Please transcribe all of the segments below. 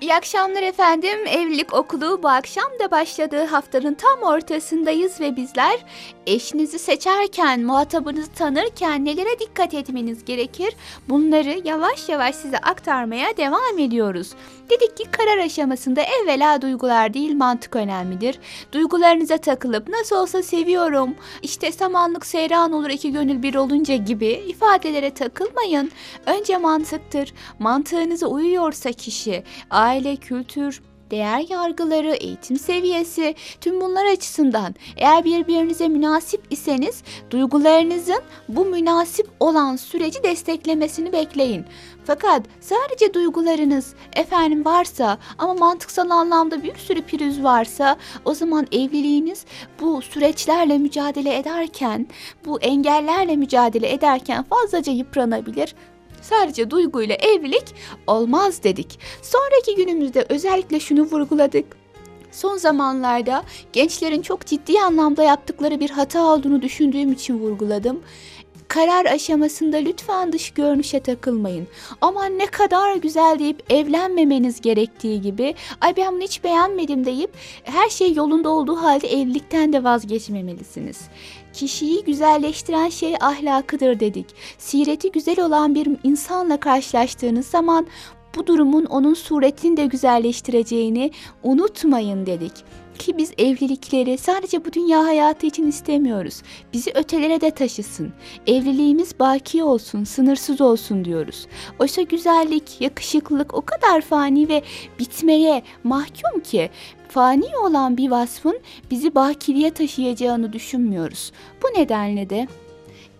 İyi akşamlar efendim. Evlilik okulu bu akşam da başladığı haftanın tam ortasındayız ve bizler eşinizi seçerken, muhatabınızı tanırken nelere dikkat etmeniz gerekir? Bunları yavaş yavaş size aktarmaya devam ediyoruz. Dedik ki karar aşamasında evvela duygular değil mantık önemlidir. Duygularınıza takılıp nasıl olsa seviyorum, işte samanlık seyran olur iki gönül bir olunca gibi ifadelere takılmayın. Önce mantıktır. Mantığınıza uyuyorsa kişi, kültür, değer yargıları, eğitim seviyesi, tüm bunlar açısından eğer birbirinize münasip iseniz duygularınızın bu münasip olan süreci desteklemesini bekleyin. Fakat sadece duygularınız efendim varsa ama mantıksal anlamda bir sürü pürüz varsa o zaman evliliğiniz bu süreçlerle mücadele ederken, bu engellerle mücadele ederken fazlaca yıpranabilir, Sadece duyguyla evlilik olmaz dedik. Sonraki günümüzde özellikle şunu vurguladık. Son zamanlarda gençlerin çok ciddi anlamda yaptıkları bir hata olduğunu düşündüğüm için vurguladım karar aşamasında lütfen dış görünüşe takılmayın. Aman ne kadar güzel deyip evlenmemeniz gerektiği gibi ay ben bunu hiç beğenmedim deyip her şey yolunda olduğu halde evlilikten de vazgeçmemelisiniz. Kişiyi güzelleştiren şey ahlakıdır dedik. Sireti güzel olan bir insanla karşılaştığınız zaman bu durumun onun suretini de güzelleştireceğini unutmayın dedik ki biz evlilikleri sadece bu dünya hayatı için istemiyoruz. Bizi ötelere de taşısın. Evliliğimiz baki olsun, sınırsız olsun diyoruz. Oysa güzellik, yakışıklılık o kadar fani ve bitmeye mahkum ki fani olan bir vasfın bizi bakiliğe taşıyacağını düşünmüyoruz. Bu nedenle de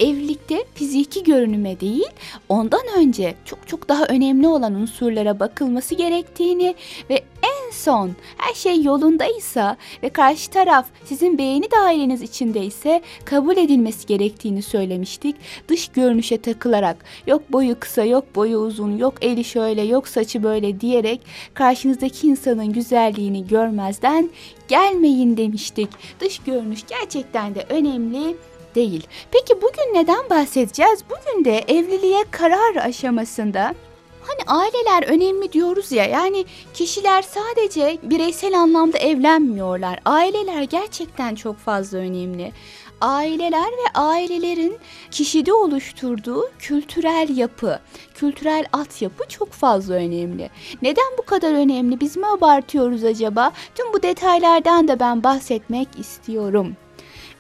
evlilikte fiziki görünüme değil, ondan önce çok çok daha önemli olan unsurlara bakılması gerektiğini ve en son her şey yolundaysa ve karşı taraf sizin beğeni daireniz içindeyse kabul edilmesi gerektiğini söylemiştik. Dış görünüşe takılarak yok boyu kısa, yok boyu uzun, yok eli şöyle, yok saçı böyle diyerek karşınızdaki insanın güzelliğini görmezden gelmeyin demiştik. Dış görünüş gerçekten de önemli değil. Peki bugün neden bahsedeceğiz? Bugün de evliliğe karar aşamasında Hani aileler önemli diyoruz ya yani kişiler sadece bireysel anlamda evlenmiyorlar. Aileler gerçekten çok fazla önemli. Aileler ve ailelerin kişide oluşturduğu kültürel yapı, kültürel altyapı çok fazla önemli. Neden bu kadar önemli? Biz mi abartıyoruz acaba? Tüm bu detaylardan da ben bahsetmek istiyorum.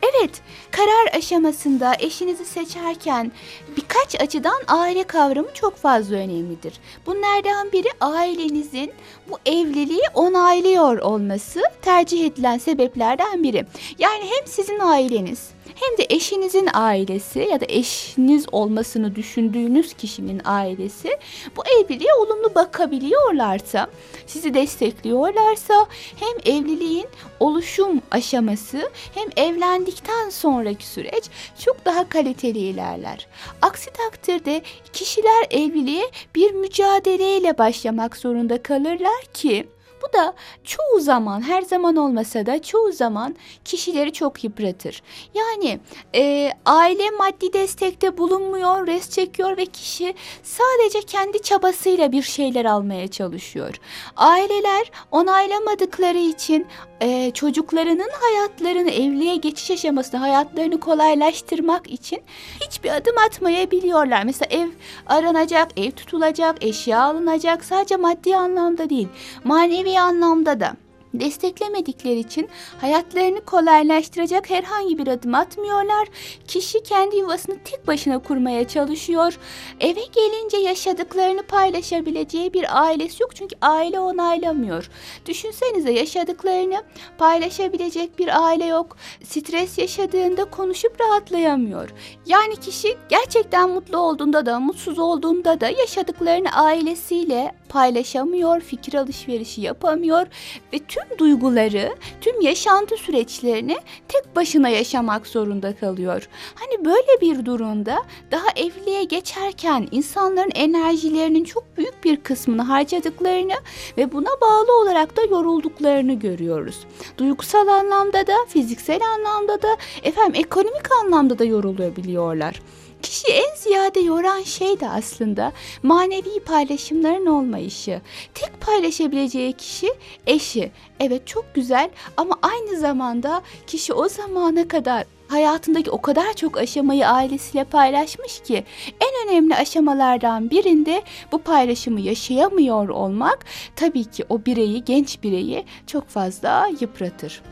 Evet, karar aşamasında eşinizi seçerken birkaç açıdan aile kavramı çok fazla önemlidir. Bunlardan biri ailenizin bu evliliği onaylıyor olması tercih edilen sebeplerden biri. Yani hem sizin aileniz hem de eşinizin ailesi ya da eşiniz olmasını düşündüğünüz kişinin ailesi bu evliliğe olumlu bakabiliyorlarsa, sizi destekliyorlarsa hem evliliğin oluşum aşaması hem evlendikten sonraki süreç çok daha kaliteli ilerler. Aksi takdirde kişiler evliliğe bir mücadeleyle başlamak zorunda kalırlar ki bu da çoğu zaman her zaman olmasa da çoğu zaman kişileri çok yıpratır. Yani e, aile maddi destekte bulunmuyor, res çekiyor ve kişi sadece kendi çabasıyla bir şeyler almaya çalışıyor. Aileler onaylamadıkları için e, çocuklarının hayatlarını evliliğe geçiş aşamasında hayatlarını kolaylaştırmak için hiçbir adım atmayabiliyorlar. Mesela ev aranacak, ev tutulacak, eşya alınacak sadece maddi anlamda değil manevi anlamda da desteklemedikleri için hayatlarını kolaylaştıracak herhangi bir adım atmıyorlar. Kişi kendi yuvasını tek başına kurmaya çalışıyor. Eve gelince yaşadıklarını paylaşabileceği bir ailesi yok çünkü aile onaylamıyor. Düşünsenize yaşadıklarını paylaşabilecek bir aile yok. Stres yaşadığında konuşup rahatlayamıyor. Yani kişi gerçekten mutlu olduğunda da mutsuz olduğunda da yaşadıklarını ailesiyle paylaşamıyor, fikir alışverişi yapamıyor ve tüm tüm duyguları, tüm yaşantı süreçlerini tek başına yaşamak zorunda kalıyor. Hani böyle bir durumda daha evliliğe geçerken insanların enerjilerinin çok büyük bir kısmını harcadıklarını ve buna bağlı olarak da yorulduklarını görüyoruz. Duygusal anlamda da, fiziksel anlamda da, efendim ekonomik anlamda da yorulabiliyorlar. Kişi en ziyade yoran şey de aslında manevi paylaşımların olmayışı. Tek paylaşabileceği kişi eşi. Evet çok güzel ama aynı zamanda kişi o zamana kadar hayatındaki o kadar çok aşamayı ailesiyle paylaşmış ki en önemli aşamalardan birinde bu paylaşımı yaşayamıyor olmak tabii ki o bireyi, genç bireyi çok fazla yıpratır.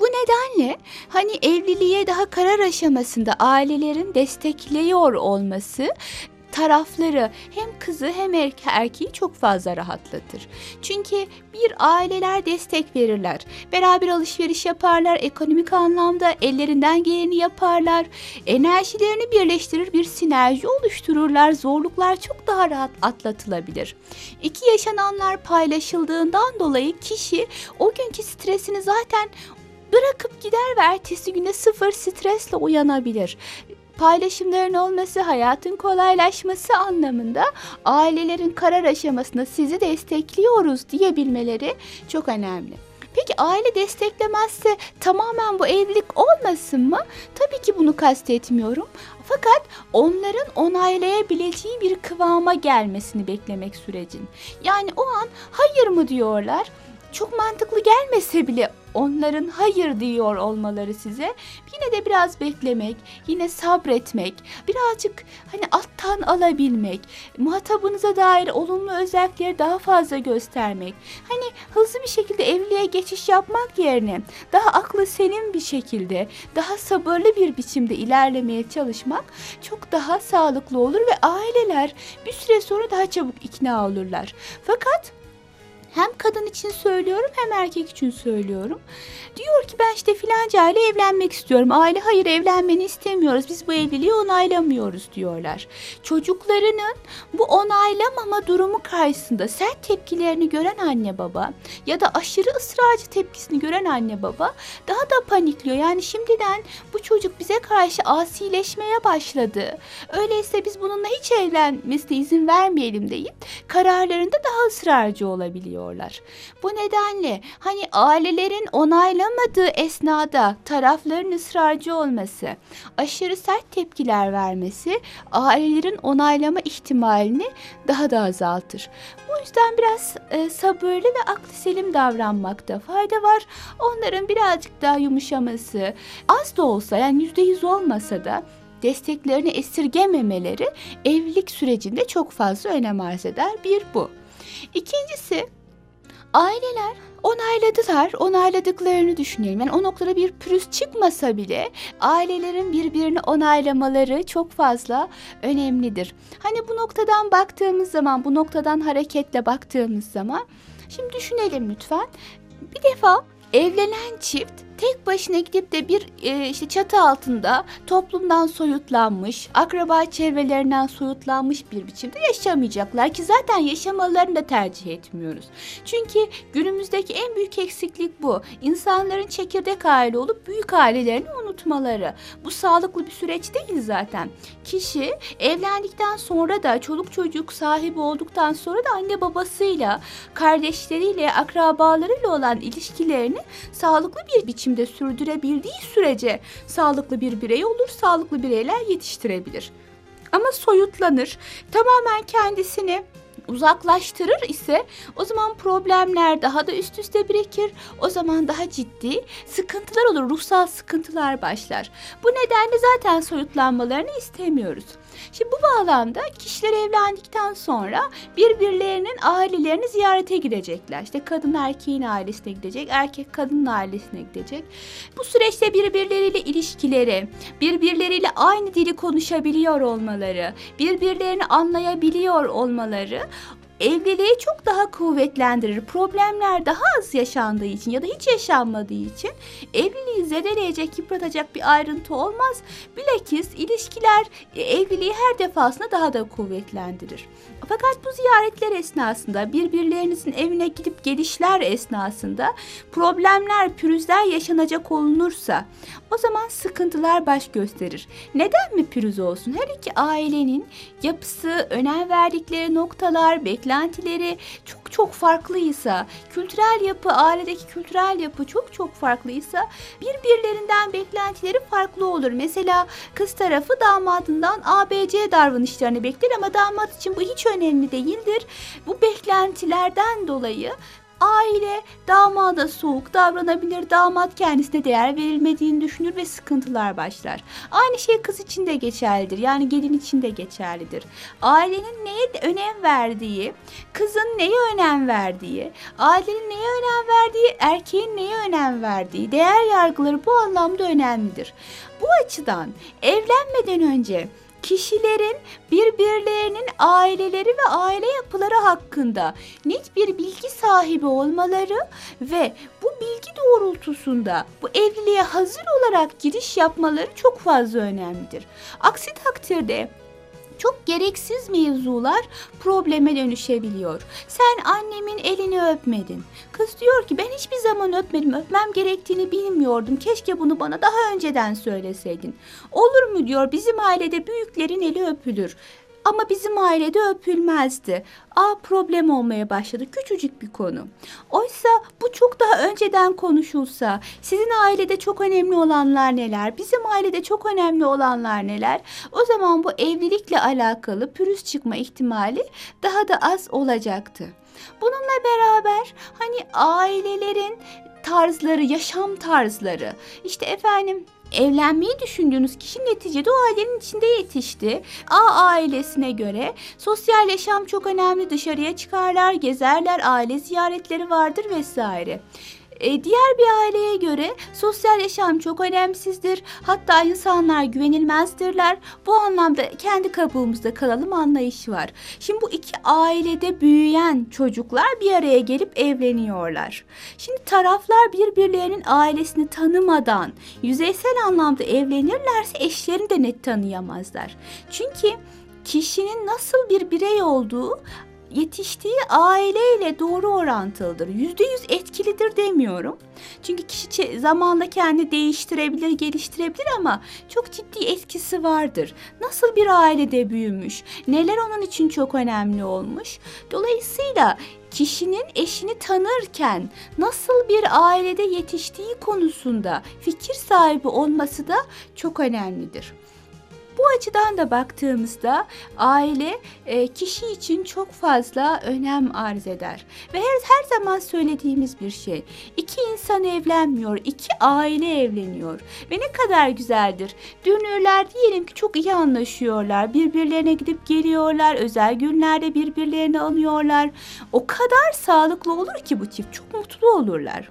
Bu nedenle hani evliliğe daha karar aşamasında ailelerin destekliyor olması tarafları hem kızı hem erke- erkeği çok fazla rahatlatır. Çünkü bir aileler destek verirler. Beraber alışveriş yaparlar, ekonomik anlamda ellerinden geleni yaparlar. Enerjilerini birleştirir, bir sinerji oluştururlar. Zorluklar çok daha rahat atlatılabilir. İki yaşananlar paylaşıldığından dolayı kişi o günkü stresini zaten bırakıp gider ve ertesi güne sıfır stresle uyanabilir. Paylaşımların olması, hayatın kolaylaşması anlamında ailelerin karar aşamasında sizi destekliyoruz diyebilmeleri çok önemli. Peki aile desteklemezse tamamen bu evlilik olmasın mı? Tabii ki bunu kastetmiyorum. Fakat onların onaylayabileceği bir kıvama gelmesini beklemek sürecin. Yani o an hayır mı diyorlar? Çok mantıklı gelmese bile onların hayır diyor olmaları size yine de biraz beklemek, yine sabretmek, birazcık hani alttan alabilmek, muhatabınıza dair olumlu özellikleri daha fazla göstermek. Hani hızlı bir şekilde evliliğe geçiş yapmak yerine daha aklı selim bir şekilde, daha sabırlı bir biçimde ilerlemeye çalışmak çok daha sağlıklı olur ve aileler bir süre sonra daha çabuk ikna olurlar. Fakat hem kadın için söylüyorum hem erkek için söylüyorum. Diyor ki ben işte filanca ile evlenmek istiyorum. Aile hayır evlenmeni istemiyoruz. Biz bu evliliği onaylamıyoruz diyorlar. Çocuklarının bu onaylamama durumu karşısında sert tepkilerini gören anne baba ya da aşırı ısrarcı tepkisini gören anne baba daha da panikliyor. Yani şimdiden bu çocuk bize karşı asileşmeye başladı. Öyleyse biz bununla hiç evlenmesine izin vermeyelim deyip kararlarında daha ısrarcı olabiliyorlar. Bu nedenle hani ailelerin onaylamadığı esnada tarafların ısrarcı olması, aşırı sert tepkiler vermesi ailelerin onaylama ihtimalini daha da azaltır. Bu yüzden biraz e, sabırlı ve aklı selim davranmakta fayda var. Onların birazcık daha yumuşaması, az da olsa yani yüzde yüz olmasa da desteklerini esirgememeleri evlilik sürecinde çok fazla önem arz eder. Bir bu. İkincisi aileler onayladılar, onayladıklarını düşünelim. Yani o noktada bir pürüz çıkmasa bile ailelerin birbirini onaylamaları çok fazla önemlidir. Hani bu noktadan baktığımız zaman, bu noktadan hareketle baktığımız zaman şimdi düşünelim lütfen. Bir defa evlenen çift tek başına gidip de bir e, işte çatı altında toplumdan soyutlanmış, akraba çevrelerinden soyutlanmış bir biçimde yaşamayacaklar ki zaten yaşamalarını da tercih etmiyoruz. Çünkü günümüzdeki en büyük eksiklik bu. İnsanların çekirdek aile olup büyük ailelerini unutmaları. Bu sağlıklı bir süreç değil zaten. Kişi evlendikten sonra da çoluk çocuk sahibi olduktan sonra da anne babasıyla, kardeşleriyle, akrabalarıyla olan ilişkilerini sağlıklı bir biçimde sürdürebildiği sürece sağlıklı bir birey olur, sağlıklı bireyler yetiştirebilir. Ama soyutlanır, tamamen kendisini uzaklaştırır ise o zaman problemler daha da üst üste birikir. O zaman daha ciddi sıkıntılar olur, ruhsal sıkıntılar başlar. Bu nedenle zaten soyutlanmalarını istemiyoruz. Şimdi bu bağlamda kişiler evlendikten sonra birbirlerinin ailelerini ziyarete gidecekler. İşte kadın erkeğin ailesine gidecek, erkek kadının ailesine gidecek. Bu süreçte birbirleriyle ilişkileri, birbirleriyle aynı dili konuşabiliyor olmaları, birbirlerini anlayabiliyor olmaları evliliği çok daha kuvvetlendirir. Problemler daha az yaşandığı için ya da hiç yaşanmadığı için evliliği zedeleyecek, yıpratacak bir ayrıntı olmaz. Bilakis ilişkiler e, evliliği her defasında daha da kuvvetlendirir. Fakat bu ziyaretler esnasında birbirlerinizin evine gidip gelişler esnasında problemler, pürüzler yaşanacak olunursa o zaman sıkıntılar baş gösterir. Neden mi pürüz olsun? Her iki ailenin yapısı, önem verdikleri noktalar, beklentileri çok çok farklıysa, kültürel yapı, ailedeki kültürel yapı çok çok farklıysa birbirlerinden beklentileri farklı olur. Mesela kız tarafı damadından ABC davranışlarını bekler ama damat için bu hiç önemli değildir. Bu beklentilerden dolayı aile damada soğuk davranabilir, damat kendisine değer verilmediğini düşünür ve sıkıntılar başlar. Aynı şey kız için de geçerlidir. Yani gelin için de geçerlidir. Ailenin neye önem verdiği, kızın neye önem verdiği, ailenin neye önem verdiği, erkeğin neye önem verdiği, değer yargıları bu anlamda önemlidir. Bu açıdan evlenmeden önce kişilerin birbirlerinin aileleri ve aile yapıları hakkında net bir bilgi sahibi olmaları ve bu bilgi doğrultusunda bu evliliğe hazır olarak giriş yapmaları çok fazla önemlidir. Aksi takdirde çok gereksiz mevzular probleme dönüşebiliyor. Sen annemin öpmedin. Kız diyor ki ben hiçbir zaman öpmedim. Öpmem gerektiğini bilmiyordum. Keşke bunu bana daha önceden söyleseydin. Olur mu diyor bizim ailede büyüklerin eli öpülür. Ama bizim ailede öpülmezdi. Aa problem olmaya başladı. Küçücük bir konu. Oysa bu çok daha önceden konuşulsa, sizin ailede çok önemli olanlar neler, bizim ailede çok önemli olanlar neler, o zaman bu evlilikle alakalı pürüz çıkma ihtimali daha da az olacaktı. Bununla beraber hani ailelerin tarzları, yaşam tarzları, işte efendim Evlenmeyi düşündüğünüz kişi neticede o ailenin içinde yetişti. A ailesine göre sosyal yaşam çok önemli. Dışarıya çıkarlar, gezerler, aile ziyaretleri vardır vesaire. E, diğer bir aileye göre sosyal yaşam çok önemsizdir. Hatta insanlar güvenilmezdirler. Bu anlamda kendi kabuğumuzda kalalım anlayışı var. Şimdi bu iki ailede büyüyen çocuklar bir araya gelip evleniyorlar. Şimdi taraflar birbirlerinin ailesini tanımadan yüzeysel anlamda evlenirlerse eşlerini de net tanıyamazlar. Çünkü kişinin nasıl bir birey olduğu yetiştiği aileyle doğru orantılıdır. Yüzde yüz etkilidir demiyorum. Çünkü kişi zamanla kendi değiştirebilir, geliştirebilir ama çok ciddi etkisi vardır. Nasıl bir ailede büyümüş, neler onun için çok önemli olmuş. Dolayısıyla kişinin eşini tanırken nasıl bir ailede yetiştiği konusunda fikir sahibi olması da çok önemlidir. Açıdan da baktığımızda aile e, kişi için çok fazla önem arz eder. Ve her, her zaman söylediğimiz bir şey. İki insan evlenmiyor, iki aile evleniyor. Ve ne kadar güzeldir. Dünürler diyelim ki çok iyi anlaşıyorlar. Birbirlerine gidip geliyorlar. Özel günlerde birbirlerini anıyorlar. O kadar sağlıklı olur ki bu çift. Çok mutlu olurlar.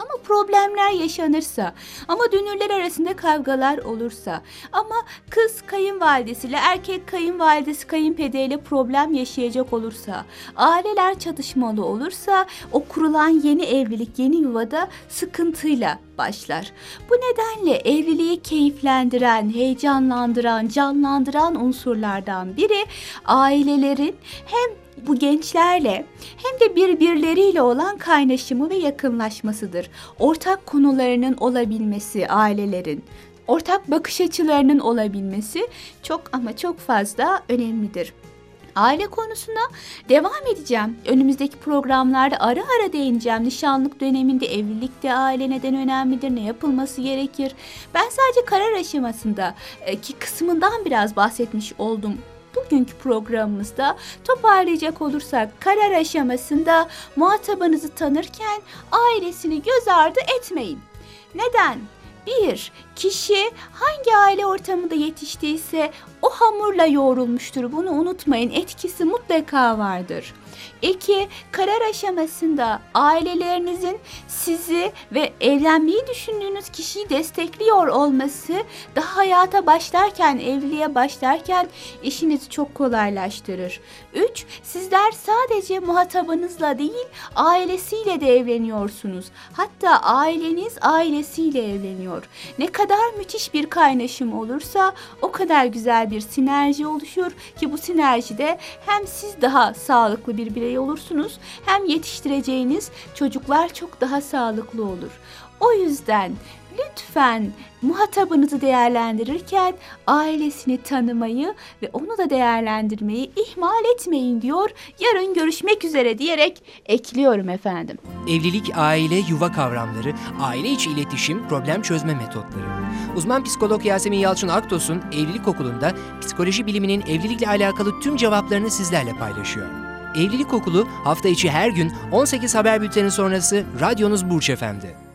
Ama problemler yaşanırsa, ama dünürler arasında kavgalar olursa, ama kız kayınvalidesiyle erkek kayınvalidesi kayınpederiyle problem yaşayacak olursa, aileler çatışmalı olursa o kurulan yeni evlilik, yeni yuvada sıkıntıyla başlar. Bu nedenle evliliği keyiflendiren, heyecanlandıran, canlandıran unsurlardan biri ailelerin hem bu gençlerle hem de birbirleriyle olan kaynaşımı ve yakınlaşmasıdır. Ortak konularının olabilmesi ailelerin, ortak bakış açılarının olabilmesi çok ama çok fazla önemlidir. Aile konusuna devam edeceğim. Önümüzdeki programlarda ara ara değineceğim. Nişanlık döneminde evlilikte aile neden önemlidir, ne yapılması gerekir. Ben sadece karar aşamasında e, ki kısmından biraz bahsetmiş oldum bugünkü programımızda toparlayacak olursak karar aşamasında muhatabınızı tanırken ailesini göz ardı etmeyin. Neden? Bir, kişi hangi aile ortamında yetiştiyse o hamurla yoğrulmuştur. Bunu unutmayın. Etkisi mutlaka vardır. İki, karar aşamasında ailelerinizin sizi ve evlenmeyi düşündüğünüz kişiyi destekliyor olması daha hayata başlarken, evliliğe başlarken işinizi çok kolaylaştırır. Üç, sizler sadece muhatabınızla değil, ailesiyle de evleniyorsunuz. Hatta aileniz ailesiyle evleniyor. Ne kadar müthiş bir kaynaşım olursa o kadar güzel bir sinerji oluşur ki bu sinerjide hem siz daha sağlıklı bir birey olursunuz hem yetiştireceğiniz çocuklar çok daha sağlıklı olur. O yüzden lütfen muhatabınızı değerlendirirken ailesini tanımayı ve onu da değerlendirmeyi ihmal etmeyin diyor. Yarın görüşmek üzere diyerek ekliyorum efendim. Evlilik, aile, yuva kavramları, aile içi iletişim, problem çözme metotları. Uzman psikolog Yasemin Yalçın Aktos'un Evlilik Okulu'nda psikoloji biliminin evlilikle alakalı tüm cevaplarını sizlerle paylaşıyor. Evlilik Okulu hafta içi her gün 18 haber bülteni sonrası radyonuz Burç Efendi.